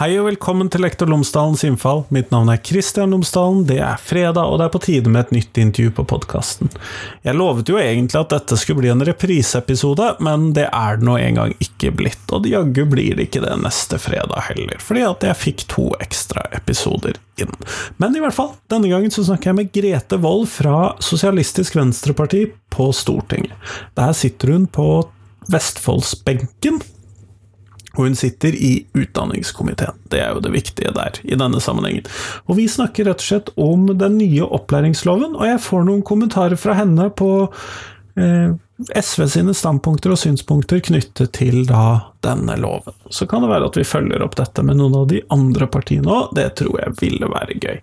Hei og velkommen til Lektor Lomsdalens innfall. Mitt navn er Kristian Lomsdalen. Det er fredag, og det er på tide med et nytt intervju på podkasten. Jeg lovet jo egentlig at dette skulle bli en repriseepisode, men det er det nå engang ikke blitt. Og jaggu blir det ikke det neste fredag heller, fordi at jeg fikk to ekstra episoder inn. Men i hvert fall, denne gangen så snakker jeg med Grete Wold fra Sosialistisk Venstreparti på Stortinget. Der sitter hun på Vestfoldsbenken og hun sitter i utdanningskomiteen. Det er jo det viktige der, i denne sammenhengen. Og vi snakker rett og slett om den nye opplæringsloven, og jeg får noen kommentarer fra henne på eh, SV sine standpunkter og synspunkter knyttet til da denne loven. Så kan det være at vi følger opp dette med noen av de andre partiene òg, det tror jeg ville være gøy.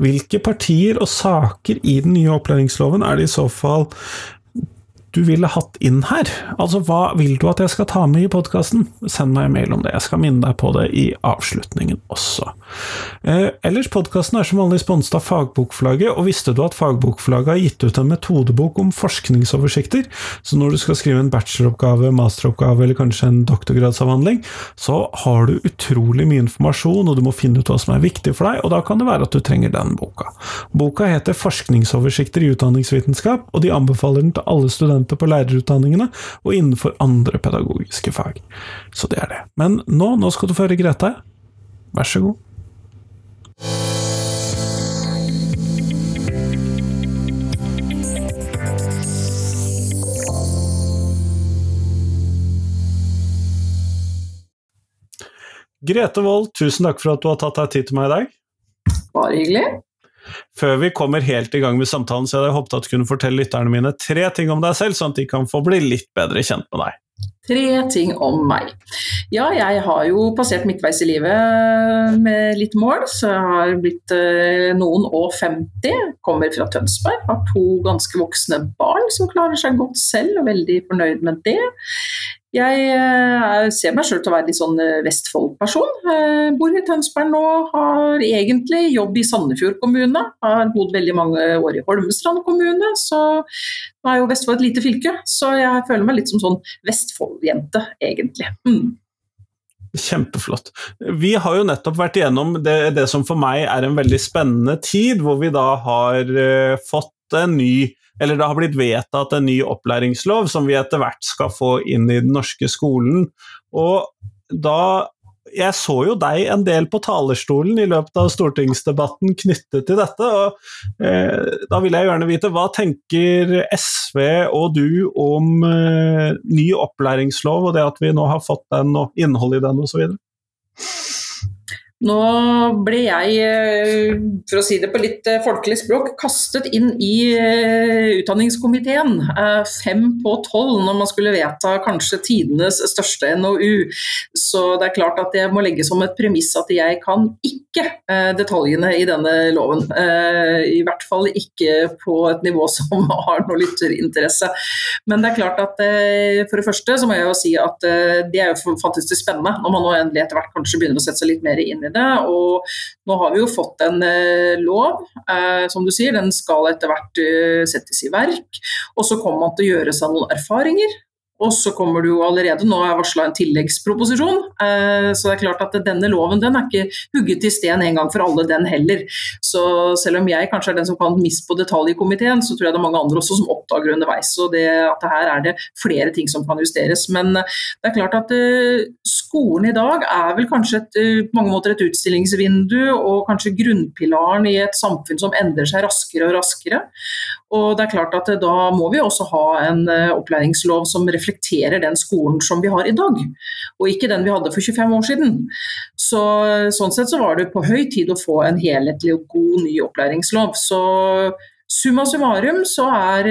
Hvilke partier og saker i den nye opplæringsloven er det i så fall du ville hatt inn her? Altså, hva vil du at jeg skal ta med i podkasten? Send meg en mail om det, jeg skal minne deg på det i avslutningen også. Eh, ellers, podkasten er som vanlig sponset av Fagbokflagget, og visste du at Fagbokflagget har gitt ut en metodebok om forskningsoversikter? Så når du skal skrive en bacheloroppgave, masteroppgave eller kanskje en doktorgradsavhandling, så har du utrolig mye informasjon, og du må finne ut hva som er viktig for deg, og da kan det være at du trenger den boka. Boka heter Forskningsoversikter i utdanningsvitenskap, og de anbefaler den til alle studenter studenter på lærerutdanningene og innenfor andre pedagogiske fag. Så det er det. Men nå, nå skal du få høre Grete. Vær så god. Grete Wold, tusen takk for at du har tatt deg tid til meg i dag. Bare hyggelig. Før vi kommer helt i gang med samtalen, så hadde jeg håpet at du kunne fortelle lytterne mine tre ting om deg selv, sånn at de kan få bli litt bedre kjent med deg. Tre ting om meg. Ja, jeg har jo passert midtveis i livet med litt mål, så jeg har blitt eh, noen og 50. Kommer fra Tønsberg, har to ganske voksne barn som klarer seg godt selv, og veldig fornøyd med det. Jeg uh, ser meg sjøl til å være litt sånn uh, Vestfold-person. Uh, bor i Tønsberg nå, har egentlig jobb i Sandefjord kommune. Har bodd veldig mange år i Holmestrand kommune, så nå er jo Vestfold et lite fylke. Så jeg føler meg litt som sånn Vestfold-jente, egentlig. Mm. Kjempeflott. Vi har jo nettopp vært igjennom det, det, som for meg er en veldig spennende tid, hvor vi da har fått en ny eller det har blitt vedtatt en ny opplæringslov som vi etter hvert skal få inn i den norske skolen. Og da jeg så jo deg en del på talerstolen i løpet av stortingsdebatten knyttet til dette. og eh, Da vil jeg gjerne vite, hva tenker SV og du om eh, ny opplæringslov og det at vi nå har fått den og innholdet i den osv.? Nå ble jeg, eh, for å si det på litt eh, folkelig språk, kastet inn i eh, utdanningskomiteen. Fem på tolv når man skulle vedta kanskje tidenes største NOU. Så det er klart at jeg må legge som et premiss at jeg kan ikke detaljene i denne loven. I hvert fall ikke på et nivå som har noe lytterinteresse. Men det er klart at for det første så må jeg jo si at det er jo fantastisk spennende når man nå endelig etter hvert kanskje begynner å sette seg litt mer inn i det. Og nå har vi jo fått en eh, lov, eh, som du sier, den skal etter hvert eh, settes i verk. Og så kommer man til å gjøre seg noen erfaringer. Og så kommer det jo allerede, nå er varsla en tilleggsproposisjon. Eh, så det er klart at denne loven den er ikke hugget i sten en gang for alle, den heller. Så selv om jeg kanskje er den som kan mist på detalj så tror jeg det er mange andre også som oppdager underveis. Og det, at her er det flere ting som kan justeres. Men det er klart at eh, skolen i dag er vel kanskje et, eh, på mange måter et utstillingsvindu, og kanskje grunnpilaren i et samfunn som endrer seg raskere og raskere. Og det er klart at Da må vi også ha en opplæringslov som reflekterer den skolen som vi har i dag, og ikke den vi hadde for 25 år siden. Så, sånn sett så var det på høy tid å få en helhetlig og god ny opplæringslov. Så Summa summarum så er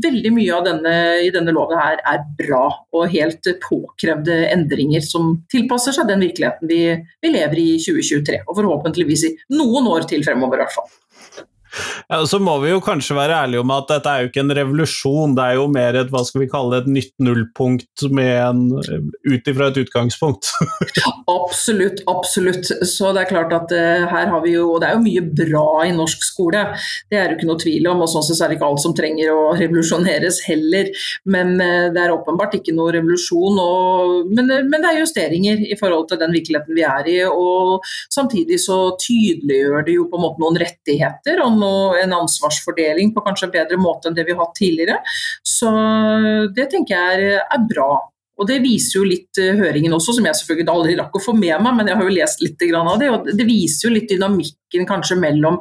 veldig mye av denne, i denne loven her er bra og helt påkrevde endringer som tilpasser seg den virkeligheten vi, vi lever i i 2023. Og forhåpentligvis i noen år til fremover i hvert fall. Ja, så må vi jo kanskje være ærlige om at dette er jo ikke en revolusjon, det er jo mer et hva skal vi kalle et nytt nullpunkt ut ifra et utgangspunkt. absolutt, absolutt. Så det er klart at uh, her har vi jo det er jo mye bra i norsk skole, det er jo ikke noe tvil om. Og sånn sett er det ikke alt som trenger å revolusjoneres heller. Men uh, det er åpenbart ikke noe revolusjon. Og, men, uh, men, det er justeringer i forhold til den virkeligheten vi er i. Og samtidig så tydeliggjør det jo på en måte noen rettigheter. og og en ansvarsfordeling på kanskje en bedre måte enn det vi har hatt tidligere. Så det tenker jeg er, bra. Og Det viser jo litt uh, høringen også, som jeg selvfølgelig aldri rakk å få med meg, men jeg har jo lest litt av det. og Det viser jo litt dynamikken kanskje mellom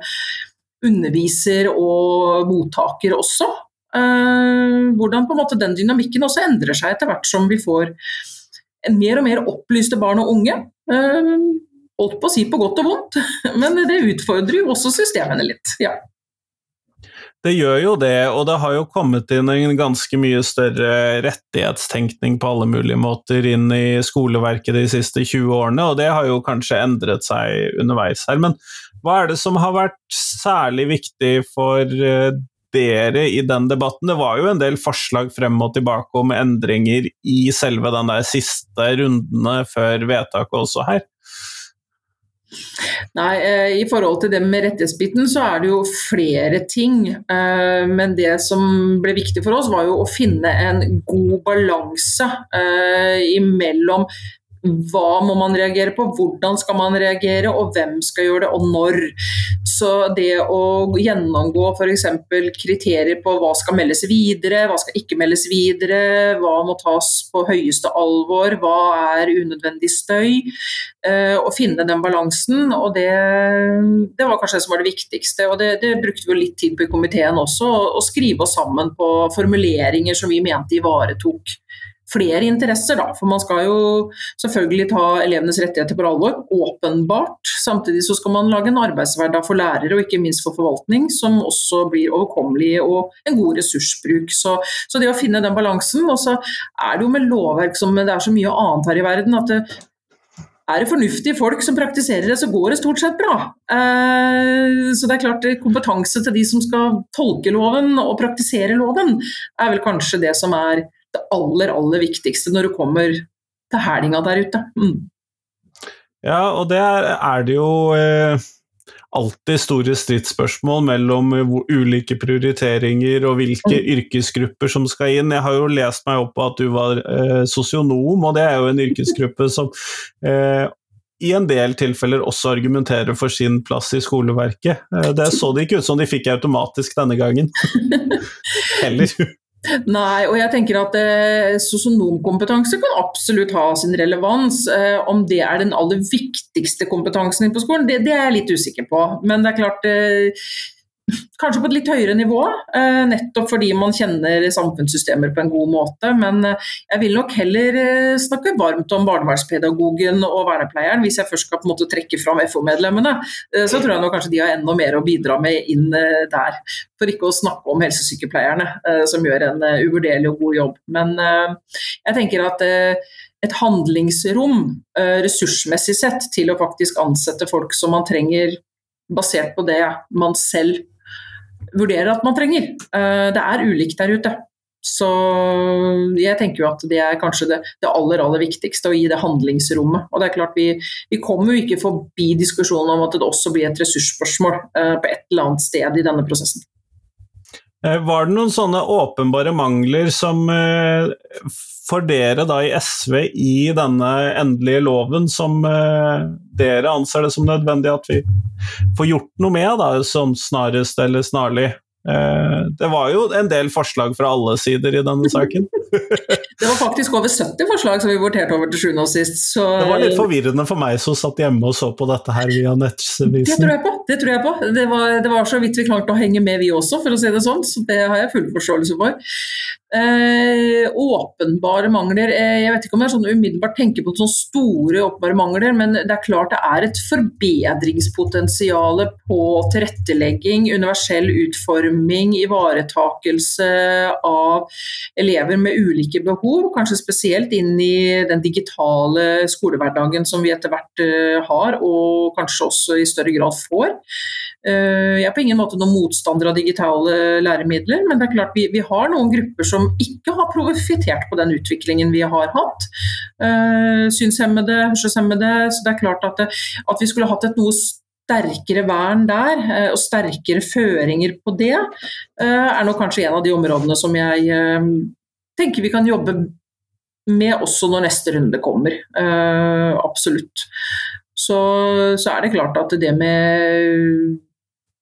underviser og mottaker også. Uh, hvordan på en måte den dynamikken også endrer seg etter hvert som vi får mer og mer opplyste barn og unge. Holdt på å si på godt og vondt, men det utfordrer jo også systemene litt. ja. Det gjør jo det, og det har jo kommet inn en ganske mye større rettighetstenkning på alle mulige måter inn i skoleverket de siste 20 årene, og det har jo kanskje endret seg underveis her. Men hva er det som har vært særlig viktig for eh, dere i den debatten? Det var jo en del forslag frem og tilbake om endringer i selve den der siste rundene før vedtaket også her. Nei, eh, I forhold til det med rettighetsbiten, så er det jo flere ting. Eh, men det som ble viktig for oss, var jo å finne en god balanse eh, imellom hva må man reagere på, hvordan skal man reagere, og hvem skal gjøre det, og når. Så det å gjennomgå f.eks. kriterier på hva skal meldes videre, hva skal ikke meldes videre, hva må tas på høyeste alvor, hva er unødvendig støy, å og finne den balansen. og Det, det var kanskje det som var det viktigste. og Det, det brukte vi litt tid på i komiteen også, å skrive oss sammen på formuleringer som vi mente ivaretok flere interesser, da. For man skal jo selvfølgelig ta elevenes rettigheter på alvor, åpenbart. Samtidig så skal man lage en arbeidshverdag for lærere og ikke minst for forvaltning som også blir overkommelig og en god ressursbruk. Så, så det å finne den balansen. Og så er det jo med lovverk som det er så mye annet her i verden, at det, er det fornuftige folk som praktiserer det, så går det stort sett bra. Eh, så det er klart kompetanse til de som skal tolke loven og praktisere loven, er vel kanskje det som er det aller, aller viktigste når du kommer til hælinga der ute. Mm. Ja, og det er, det jo eh, alltid store stridsspørsmål mellom eh, ulike prioriteringer og hvilke mm. yrkesgrupper som skal inn. Jeg har jo lest meg opp på at du var eh, sosionom, og det er jo en yrkesgruppe som eh, i en del tilfeller også argumenterer for sin plass i skoleverket. Eh, det så det ikke ut som de fikk automatisk denne gangen. Heller. Nei, og jeg tenker at eh, sosionomkompetanse kan absolutt ha sin relevans. Eh, om det er den aller viktigste kompetansen på skolen, det, det, er jeg litt usikker på. Men det er klart eh, Kanskje på et litt høyere nivå, eh, nettopp fordi man kjenner samfunnssystemer på en god måte. Men eh, jeg vil nok heller eh, snakke varmt om barnevernspedagogen og vernepleieren, hvis jeg først skal på en måte trekke fram FO-medlemmene. Så tror jeg nok kanskje de har enda mer å bidra med inn der. For ikke å snakke om helsesykepleierne, som gjør en uvurderlig og god jobb. Men jeg tenker at et handlingsrom ressursmessig sett til å faktisk ansette folk som man trenger basert på det man selv vurderer at man trenger. Eh, det er ulikt der ute. Så jeg tenker jo at det er kanskje det, det, aller aller viktigste, å gi det handlingsrommet. Og det er klart Vi, vi kommer jo ikke forbi diskusjonen om at det også blir et ressursspørsmål uh, på et eller annet sted i denne prosessen. Eh, var det noen sånne åpenbare mangler som uh, for dere da i SV i denne endelige loven som uh, dere anser det som nødvendig at vi får gjort noe med, da, sånn snarest eller snarlig? Eh, det var jo en del forslag fra alle sider i denne saken. det var faktisk over 70 forslag som vi voterte over til sjuende og sist. Så... Det var litt forvirrende for meg som satt hjemme og så på dette her via nettvisen. Det tror jeg på. Det, tror jeg på. Det, var, det var så vidt vi klarte å henge med vi også, for å si det sånn. Så det har jeg full forståelse for. Eh, åpenbare mangler eh, Jeg vet ikke om jeg sånn umiddelbart tenker på sånne store åpenbare mangler, men det er klart det er et forbedringspotensial på tilrettelegging, universell utforming, ivaretakelse av elever med ulike behov. Kanskje spesielt inn i den digitale skolehverdagen som vi etter hvert eh, har, og kanskje også i større grad får. Jeg er på ingen måte noen motstander av digitale læremidler, men det er klart vi, vi har noen grupper som ikke har profittert på den utviklingen vi har hatt. Synshemmede, hørselshemmede. Så det er klart at, at vi skulle hatt et noe sterkere vern der, og sterkere føringer på det, er nok kanskje en av de områdene som jeg tenker vi kan jobbe med også når neste runde kommer. Absolutt. Så, så, er det klart at det med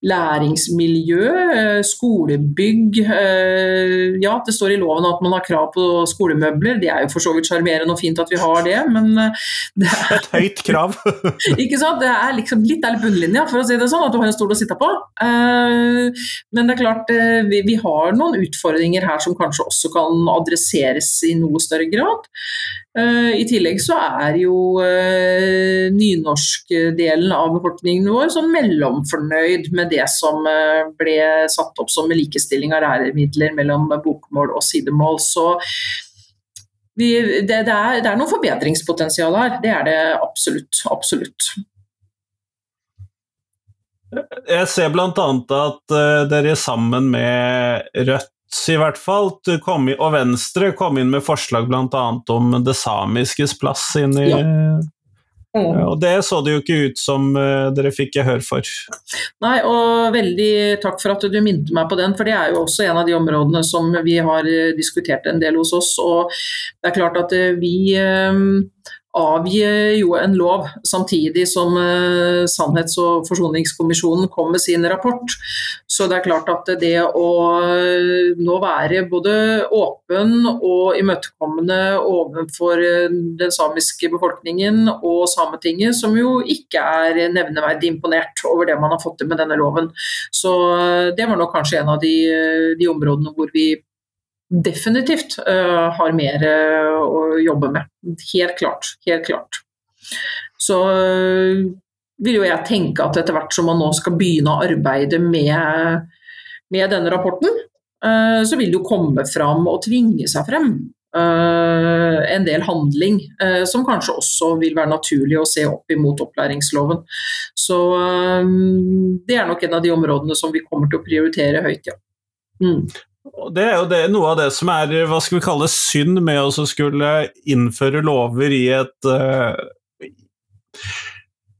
læringsmiljø, eh, skolebygg. Eh, ja, det står i loven at man har krav på skolemøbler. Det er jo for så vidt sjarmerende og fint at vi har det, men eh, det er Et høyt krav. ikke sant. Det er liksom litt der bunnlinja, for å si det sånn, at du har en stol å sitte på. Men det er klart, vi har noen utfordringer her som kanskje også kan adresseres i noe større grad. I tillegg så er jo nynorskdelen av befolkningen vår sånn mellomfornøyd med det som eh, ble satt opp som likestilling av læremidler mellom bokmål og sidemål. Så vi, det, det, er, det, er, noe forbedringspotensial her. Det er det absolutt. Absolutt. Jeg ser bl.a. at uh, dere sammen med Rødt i hvert fall, og Venstre kom inn med forslag bl.a. om det samiskes plass inn i ja. Mm. Og det så det jo ikke ut som uh, dere fikk gehør for. Nei, og veldig takk for at du minnet meg på den, for det er jo også en av de områdene som vi har eh, diskutert en del hos oss. Og det er klart at eh, vi avgir jo en lov samtidig som eh, Sannhets- og forsoningskommisjonen kom med sin rapport. Så det er klart at det å uh, nå være både åpen og imøtekommende overfor uh, den samiske befolkningen og Sametinget, som jo ikke er nevneverdig imponert over det man har fått til med denne loven. Så det var nok kanskje en av de, de områdene hvor vi definitivt uh, har mer uh, å jobbe med. Helt klart. Helt klart. Så uh, vil jo jeg tenke at etter hvert som man nå skal begynne å arbeide med, med denne rapporten, så vil det jo komme fram og tvinge seg frem en del handling som kanskje også vil være naturlig å se opp imot opplæringsloven. Så det er nok en av de områdene som vi kommer til å prioritere høyt, ja. Mm. Det er jo det, noe av det som er hva skal vi kalle synd med å skulle innføre lover i et uh,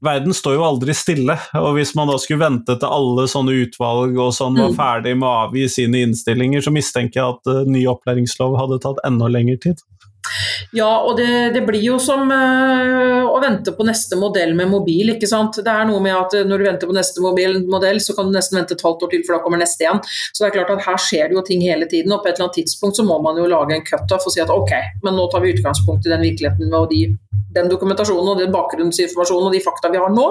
Verden står jo aldri stille, og hvis man da skulle vente til alle sånne utvalg og sånn var mm. ferdig med å avgi sine innstillinger, så mistenker jeg at uh, ny opplæringslov hadde tatt enda lengre tid. Ja, og det, det blir jo som uh, å vente på neste modell med mobil. ikke sant? Det er noe med at uh, når du venter på neste mobil, modell, så kan du nesten vente et halvt år til, for da kommer neste igjen. Så det er klart at her skjer det jo ting hele tiden, og på et eller annet tidspunkt så må man jo lage en cutoff og si at ok, men nå tar vi utgangspunkt i den virkeligheten og de, den dokumentasjonen og den bakgrunnsinformasjonen og de fakta vi har nå.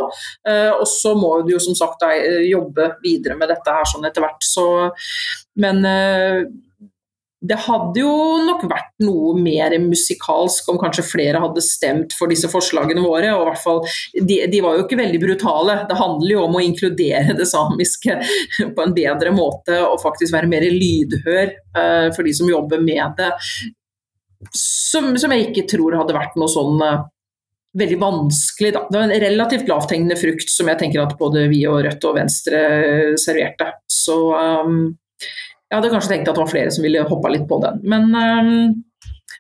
Uh, og så må du jo som sagt jobbe videre med dette her sånn etter hvert. Så, men det hadde jo nok vært noe mer musikalsk om kanskje flere hadde stemt for disse forslagene våre. og hvert fall, de, de, var jo ikke veldig brutale. Det handler jo om å inkludere det samiske på en bedre måte og faktisk være mer lydhør uh, for de som jobber med det. Som, som, jeg ikke tror hadde vært noe sånn uh, veldig vanskelig. Da. Det var en relativt lavthengende frukt som jeg tenker at både vi og Rødt og Venstre serverte. Så um, jeg hadde kanskje tenkt at det var flere som ville hoppa litt på den. Men, um,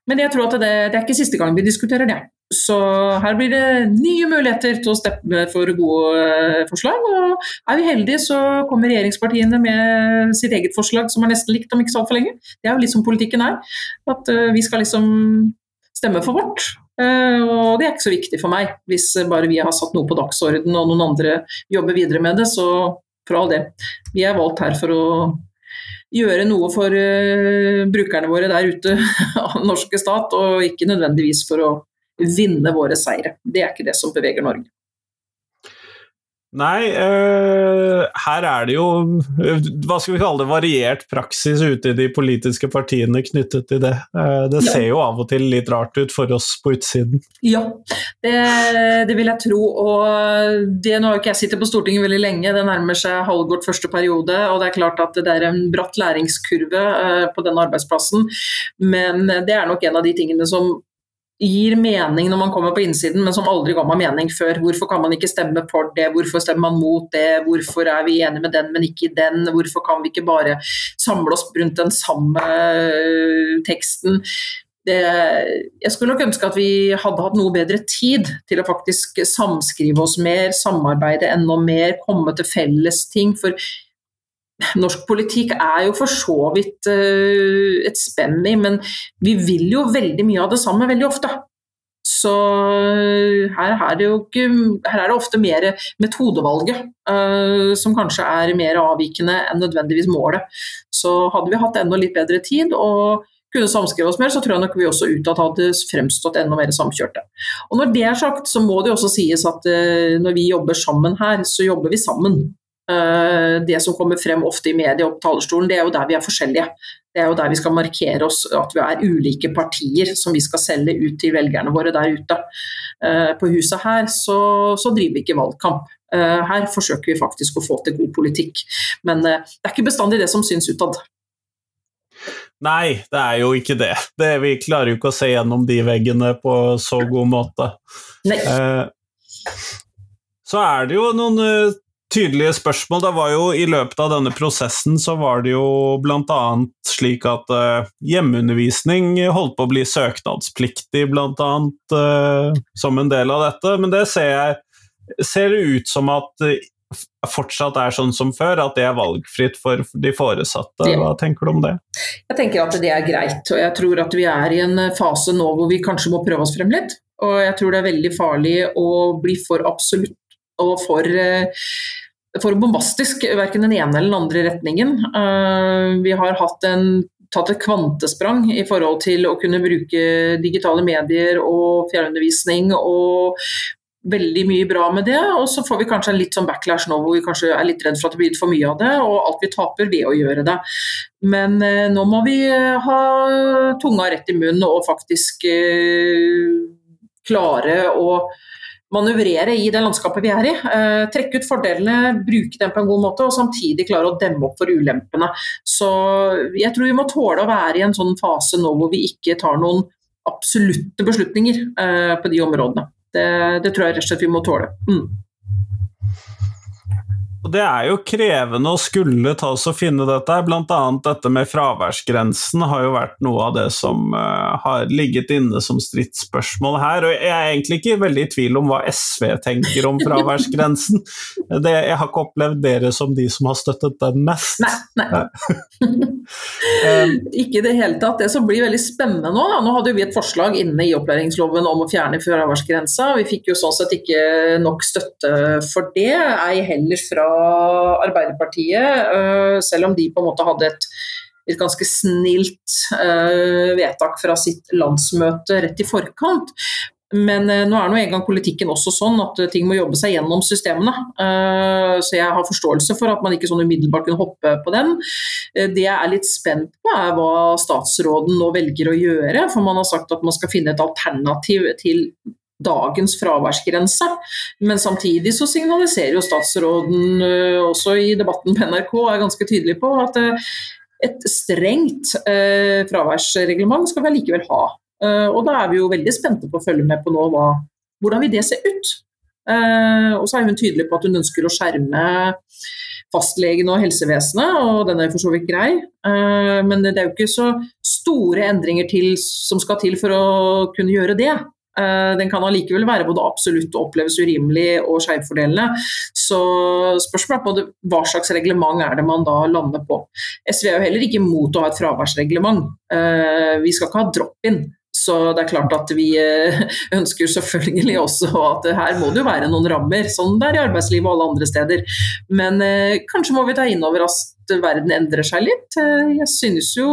men jeg tror at det, det, er ikke siste gang vi diskuterer det. Så her blir det nye muligheter til å steppe for gode eh, forslag. Og er vi heldige, så kommer regjeringspartiene med sitt eget forslag som er nesten likt om ikke så altfor lenge. Det er jo litt som politikken er. At uh, vi skal liksom stemme for vårt. Og det er ikke så viktig for meg, hvis bare vi har satt noe på dagsorden og noen andre jobber videre med det. Så for all det. Vi er valgt her for å gjøre noe for uh, brukerne våre der ute av den norske stat, og ikke nødvendigvis for å vinne våre seire. Det er ikke det som beveger Norge. Nei, uh, her er det jo hva skal vi kalle det, variert praksis ute i de politiske partiene knyttet til det. Uh, det ser jo av og til litt rart ut for oss på utsiden. Ja, det, det vil jeg tro. Og det, nå har ikke jeg sittet på Stortinget veldig lenge, det nærmer seg halvgått første periode. Og det er klart at det er en bratt læringskurve på denne arbeidsplassen. Men det er nok en av de tingene som gir mening når man kommer på innsiden, men som aldri ga meg mening før. Hvorfor kan man ikke stemme for det, hvorfor stemmer man mot det, hvorfor er vi enige med den, men ikke i den, hvorfor kan vi ikke bare samle oss rundt den samme øh, teksten. Det, jeg skulle nok ønske at vi hadde hatt noe bedre tid til å faktisk samskrive oss mer, samarbeide enda mer, komme til felles ting. For norsk politikk er jo for så vidt uh, et spenn i, men vi vil jo veldig mye av det samme veldig ofte. Så eh, her er det jo Her er det ofte mer metodevalget uh, som kanskje er mer avvikende enn nødvendigvis målet. Så hadde vi hatt enda litt bedre tid og kunne samskrive oss mer, så tror jeg nok vi også utad hadde fremstått enda mer samkjørte. Og Når det er sagt, så må det også sies at når vi jobber sammen her, så jobber vi sammen. Eh, det som kommer frem ofte i media og på talerstolen, det er jo der vi er forskjellige. Det er jo der vi skal markere oss at vi er ulike partier som vi skal selge ut til velgerne våre der ute. Eh, på huset her så, så driver vi ikke valgkamp. Eh, her forsøker vi faktisk å få til god politikk. Men det er ikke bestandig det som syns utad. Nei, det er jo ikke det. det. Vi klarer jo ikke å se gjennom de veggene på så god måte. Nei. så er det jo noen tydelige spørsmål. Det var jo I løpet av denne prosessen så var det jo bl.a. slik at uh, hjemmeundervisning holdt på å bli søknadspliktig, bl.a. Uh, som en del av dette. Men det ser, jeg, ser ut som at uh, fortsatt er sånn som før, at det er valgfritt for de foresatte. Hva tenker du om det? Jeg tenker at det er greit, og jeg tror at vi er i en fase nå hvor vi kanskje må prøve oss frem litt. Og jeg tror det er veldig farlig å bli for absolutt og for, eh, for bombastisk, verken den ene eller den andre retningen. Eh, vi har en, tatt et kvantesprang i forhold til å kunne bruke digitale medier og fjernundervisning og veldig mye bra med det, og så får vi kanskje en litt sånn backlash nå hvor vi kanskje er litt redd for at det blir for mye av det, og alt vi taper ved å gjøre det. Men eh, nå må vi ha tunga rett i munnen og faktisk eh, klare å manøvrere i det landskapet vi er i. Eh, trekke ut fordelene, bruke dem på en god måte, og samtidig klare å demme opp for ulempene. Så jeg tror vi må tåle å være i en sånn fase nå hvor vi ikke tar noen absolutte beslutninger eh, på de områdene. Det, det, tror jeg rett og slett vi må tåle. Mm. Og Det er jo krevende å skulle ta oss og finne dette. Blant annet dette med fraværsgrensen har jo vært noe av det som uh, har ligget inne som stridsspørsmål her. Og jeg er egentlig ikke veldig i tvil om hva SV tenker om fraværsgrensen. Det, jeg har ikke opplevd dere som de som har støttet den mest. Nei, nei. um, ikke i det hele tatt. Det som blir veldig spennende nå, da. nå hadde vi et forslag inne i opplæringsloven om å fjerne fraværsgrensa. Vi fikk jo sånn sett ikke nok støtte for det, ei heller fra Arbeiderpartiet, øh, selv om de på en måte hadde et, et ganske snilt øh, vedtak fra sitt landsmøte rett i forkant. Men øh, nå er nå engang politikken også sånn at ting må jobbe seg gjennom systemene. Så jeg har forståelse for at man ikke sånn umiddelbart kunne hoppe på den. Det jeg er litt spent på, er hva statsråden nå velger å gjøre. For man har sagt at man skal finne et alternativ til dagens fraværsgrense. Men samtidig så signaliserer jo statsråden eh, også i debatten på NRK er ganske tydelig på at eh, et strengt eh, fraværsreglement skal vi allikevel ha. Og da er vi jo veldig spente på å følge med på nå hva, hvordan vil det se ut. Og så er hun tydelig på at hun ønsker å skjerme fastlegen og helsevesenet, og den er for så vidt grei. Men det er jo ikke så store endringer til, som skal til for å kunne gjøre det. Eh, den kan allikevel være både absolutt og oppleves urimelig og skjevfordelende. Så spørsmålet er både hva slags reglement er det man da lander på. SV er jo heller ikke imot å ha et fraværsreglement. Eh, vi skal ikke ha drop-in. Så det er klart at vi eh, ønsker selvfølgelig også at her må det jo være noen rammer, sånn det er i arbeidslivet og alle andre steder. Men kanskje må vi ta inn over at verden endrer seg litt. Jeg synes jo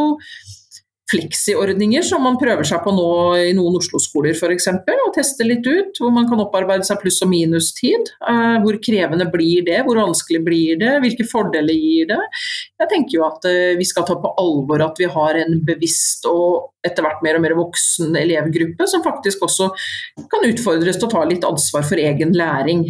fleksiordninger som man prøver seg på nå i noen Oslo-skoler f.eks. Og teste litt ut, hvor man kan opparbeide seg pluss- og minustid. Uh, hvor krevende blir det, hvor vanskelig blir det, hvilke fordeler gir det. Jeg tenker jo at uh, vi skal ta på alvor at vi har en bevisst og etter hvert mer og mer voksen elevgruppe som faktisk også kan utfordres til å ta litt ansvar for egen læring.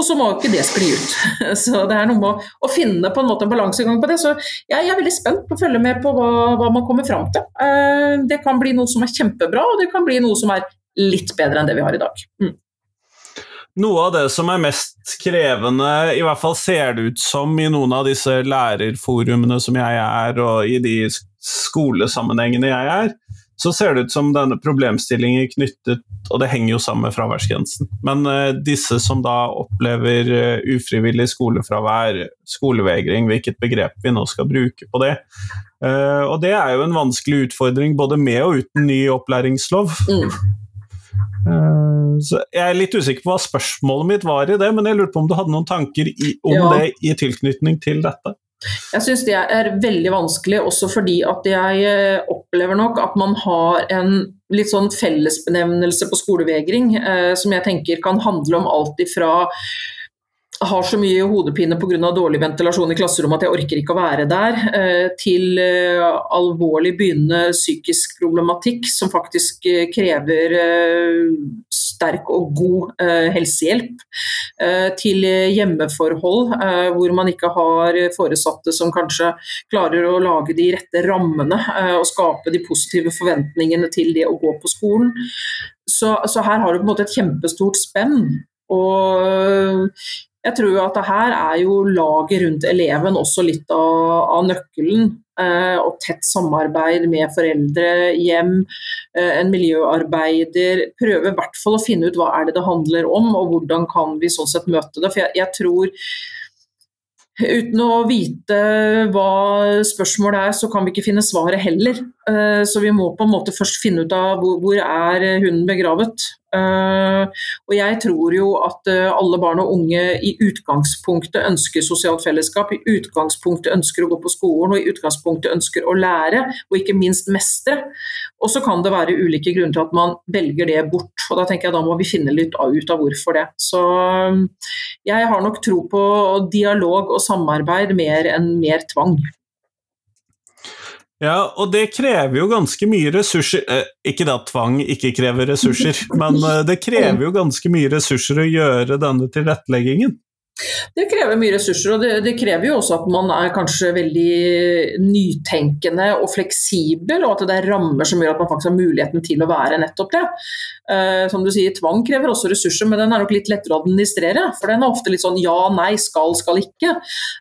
Og så må ikke det skli ut. Så det er noe med å, finne på en måte en balansegang på det. Så jeg er veldig spent på å følge med på hva, hva man kommer fram til. Eh, det kan bli noe som er kjempebra, og det kan bli noe som er litt bedre enn det vi har i dag. Mm. Noe av det som er mest krevende, i hvert fall ser det ut som i noen av disse lærerforumene som jeg er, og i de skolesammenhengene jeg er, så ser det ut som denne problemstillingen knyttet Og det henger jo sammen med fraværsgrensen. Men uh, disse som da opplever uh, ufrivillig skolefravær, skolevegring, hvilket begrep vi nå skal bruke på det. Uh, og det er jo en vanskelig utfordring både med og uten ny opplæringslov. Mm. Så jeg er litt usikker på hva spørsmålet mitt var i det, men jeg lurte på om du hadde noen tanker i, om ja. det i tilknytning til dette? Jeg syns det er veldig vanskelig, også fordi at jeg eh, opplever nok at man har en litt sånn fellesbenevnelse på skolevegring, eh, som jeg tenker kan handle om alt ifra har så mye hodepine pga. dårlig ventilasjon i klasserommet at jeg orker ikke å være der, eh, til eh, alvorlig begynnende psykisk problematikk som faktisk eh, krever sterk og god helsehjelp, til hjemmeforhold hvor man ikke har foresatte som kanskje klarer å lage de rette rammene og skape de positive forventningene til det å gå på skolen. Så, så her har du på en måte et kjempestort spenn. Og jeg tror at det her er jo laget rundt eleven også litt av, av nøkkelen. Eh, og tett samarbeid med foreldre, hjem, eh, en miljøarbeider. Prøve i hvert fall å finne ut hva er det det handler om, og hvordan kan vi sånn sett møte det. For jeg, jeg tror Uten å vite hva spørsmålet er, så kan vi ikke finne svaret heller. Eh, så vi må på en måte først finne ut av hvor, hvor er hunden begravet. Uh, og jeg tror jo at uh, alle barn og unge i utgangspunktet ønsker sosialt fellesskap, i utgangspunktet ønsker å gå på skolen og i utgangspunktet ønsker å lære, og ikke minst mestre. Og så kan det være ulike grunner til at man velger det bort, og da tenker jeg da må vi finne litt ut av hvorfor det. Så jeg har nok tro på dialog og samarbeid mer enn mer tvang. Ja, og det krever jo ganske mye ressurser eh, Ikke at tvang ikke krever ressurser, men eh, det krever jo ganske mye ressurser å gjøre denne tilretteleggingen. Det krever mye ressurser, og det, det, krever jo også at man er kanskje veldig nytenkende og fleksibel, og at det er rammer som gjør at man faktisk har muligheten til å være nettopp det. Uh, som du sier, Tvang krever også ressurser, men den er nok litt lettere å administrere. For den er ofte litt sånn ja, nei, skal, skal ikke.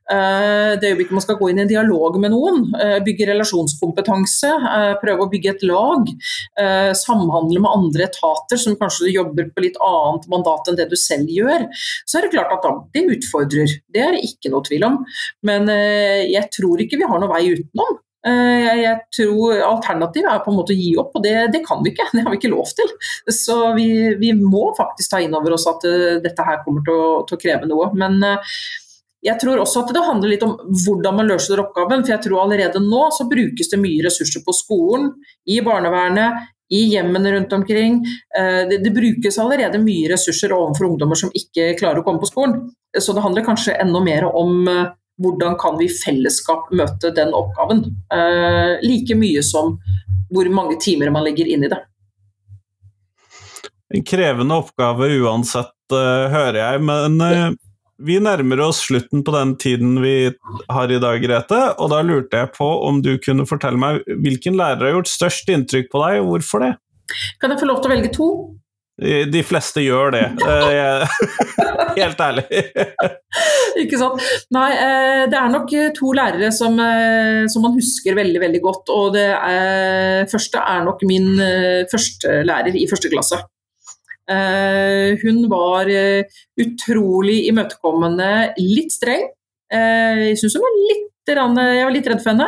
Uh, det øyeblikket man skal gå inn i en dialog med noen, uh, bygge relasjonskompetanse, prøve å bygge et lag, samhandle med andre etater som kanskje jobber på litt annet mandat enn det du selv gjør, så er det klart at det utfordrer. Det er det ikke noe tvil om. Men jeg tror ikke vi har noen vei utenom. Eh, jeg tror Alternativet er på en måte å gi opp, og det, det, kan vi ikke. Det har vi ikke lov til. Så vi, vi må faktisk ta inn over oss at uh, dette her kommer til å, til å kreve noe. Men jeg tror også at det handler litt om hvordan man løser oppgaven. For jeg tror allerede nå så brukes det mye ressurser på skolen, i barnevernet, i hjemmene rundt omkring. Uh, det, det, brukes allerede mye ressurser overfor ungdommer som ikke klarer å komme på skolen. Så det handler kanskje enda mer om hvordan kan vi i fellesskap møte den oppgaven. Eh, like mye som hvor mange timer man legger inn i det. En krevende oppgave uansett, hører jeg. Men vi nærmer oss slutten på den tiden vi har i dag, Grete. Og da lurte jeg på om du kunne fortelle meg hvilken lærer har gjort størst inntrykk på deg, og hvorfor det? Kan jeg få lov til å velge to? De fleste gjør det, helt ærlig. Ikke sant. Nei, eh, det er nok to lærere som, eh, som, man husker veldig veldig godt. Og det er, første er nok min eh, første lærer i første klasse. Hun var utrolig imøtekommende, litt streng. Jeg syns hun var litt jeg var litt redd for henne,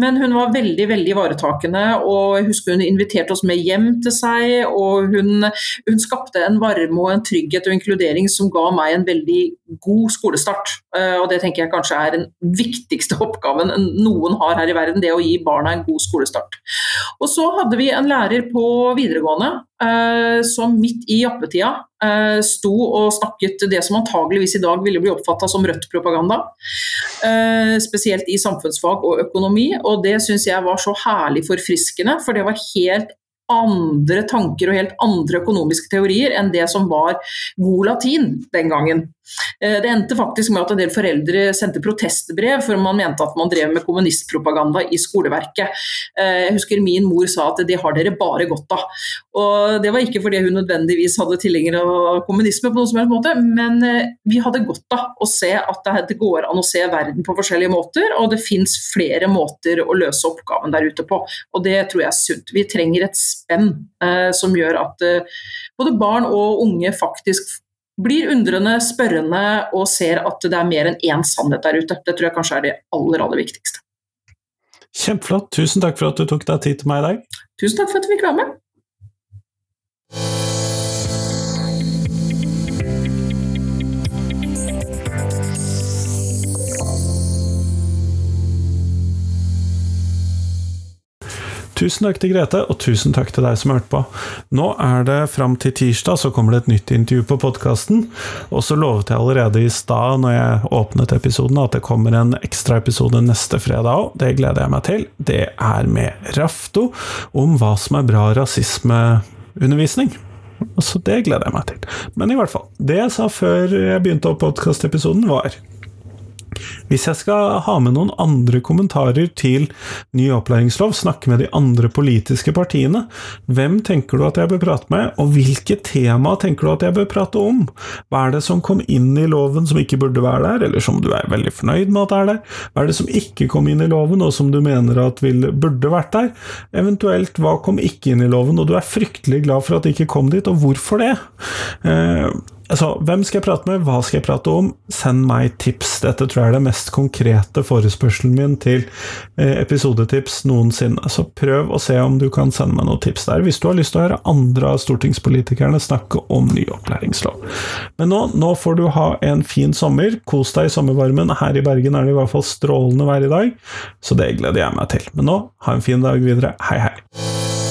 men hun var veldig veldig ivaretakende. og Jeg husker hun inviterte oss med hjem til seg, og hun, hun, skapte en varme og en trygghet og inkludering som ga meg en veldig god skolestart. Eh, og Det tenker jeg kanskje er den viktigste oppgaven noen har her i verden, det å gi barna en god skolestart. Og Så hadde vi en lærer på videregående eh, som midt i jappetida Eh, sto og snakket det som antageligvis i dag ville bli oppfatta som Rødt-propaganda. Eh, spesielt i samfunnsfag og økonomi, og det syns jeg var så herlig forfriskende. For det var helt andre tanker og helt andre økonomiske teorier enn det som var god latin den gangen. Eh, det endte faktisk med at en del foreldre sendte protestbrev for man mente at man drev med kommunistpropaganda i skoleverket. Eh, jeg husker min mor sa at det har dere bare godt av. Og Det var ikke fordi hun nødvendigvis hadde tilhengere av kommunisme, på noen som helst måte, men eh, vi hadde godt av å se at det går an å se verden på forskjellige måter, og det fins flere måter å løse oppgaven der ute på. Og det tror jeg er sunt. Vi trenger et spenn som gjør at både barn og unge faktisk blir undrende, spørrende og ser at det er mer enn én sannhet der ute. Det tror jeg kanskje er det aller, aller viktigste. Kjempeflott. Tusen takk for at du tok deg tid til meg i dag. Tusen takk for at du fikk være med. Tusen takk til Grete, og tusen takk til deg som hørte på. Nå er det fram til tirsdag, så kommer det et nytt intervju på podkasten. Og så lovet jeg allerede i stad, når jeg åpnet episoden, at det kommer en ekstraepisode neste fredag òg. Det gleder jeg meg til. Det er med Rafto, om hva som er bra rasismeundervisning. Så det gleder jeg meg til. Men i hvert fall, det jeg sa før jeg begynte opp podkastepisoden, var hvis jeg skal ha med noen andre kommentarer til ny opplæringslov, snakke med de andre politiske partiene, hvem tenker du at jeg bør prate med, og hvilke tema tenker du at jeg bør prate om? Hva er det som kom inn i loven som ikke burde være der, eller som du er veldig fornøyd med at er der? Hva er det som ikke kom inn i loven, og som du mener at vil, burde vært der? Eventuelt, hva kom ikke inn i loven, og du er fryktelig glad for at det ikke kom dit, og hvorfor det? Eh, Altså, hvem skal jeg prate med, hva skal jeg prate om? Send meg tips. Dette tror jeg er det mest konkrete forespørselen min til eh, episodetips noensinne. Så prøv å se om du kan sende meg noen tips der, hvis du har lyst til å høre andre av stortingspolitikerne snakke om ny opplæringslov. Men nå, nå får du ha en fin sommer. Kos deg i sommervarmen. Her i Bergen er det i hvert fall strålende vær i dag, så det gleder jeg meg til. Men nå, ha en fin dag videre. Hei, hei.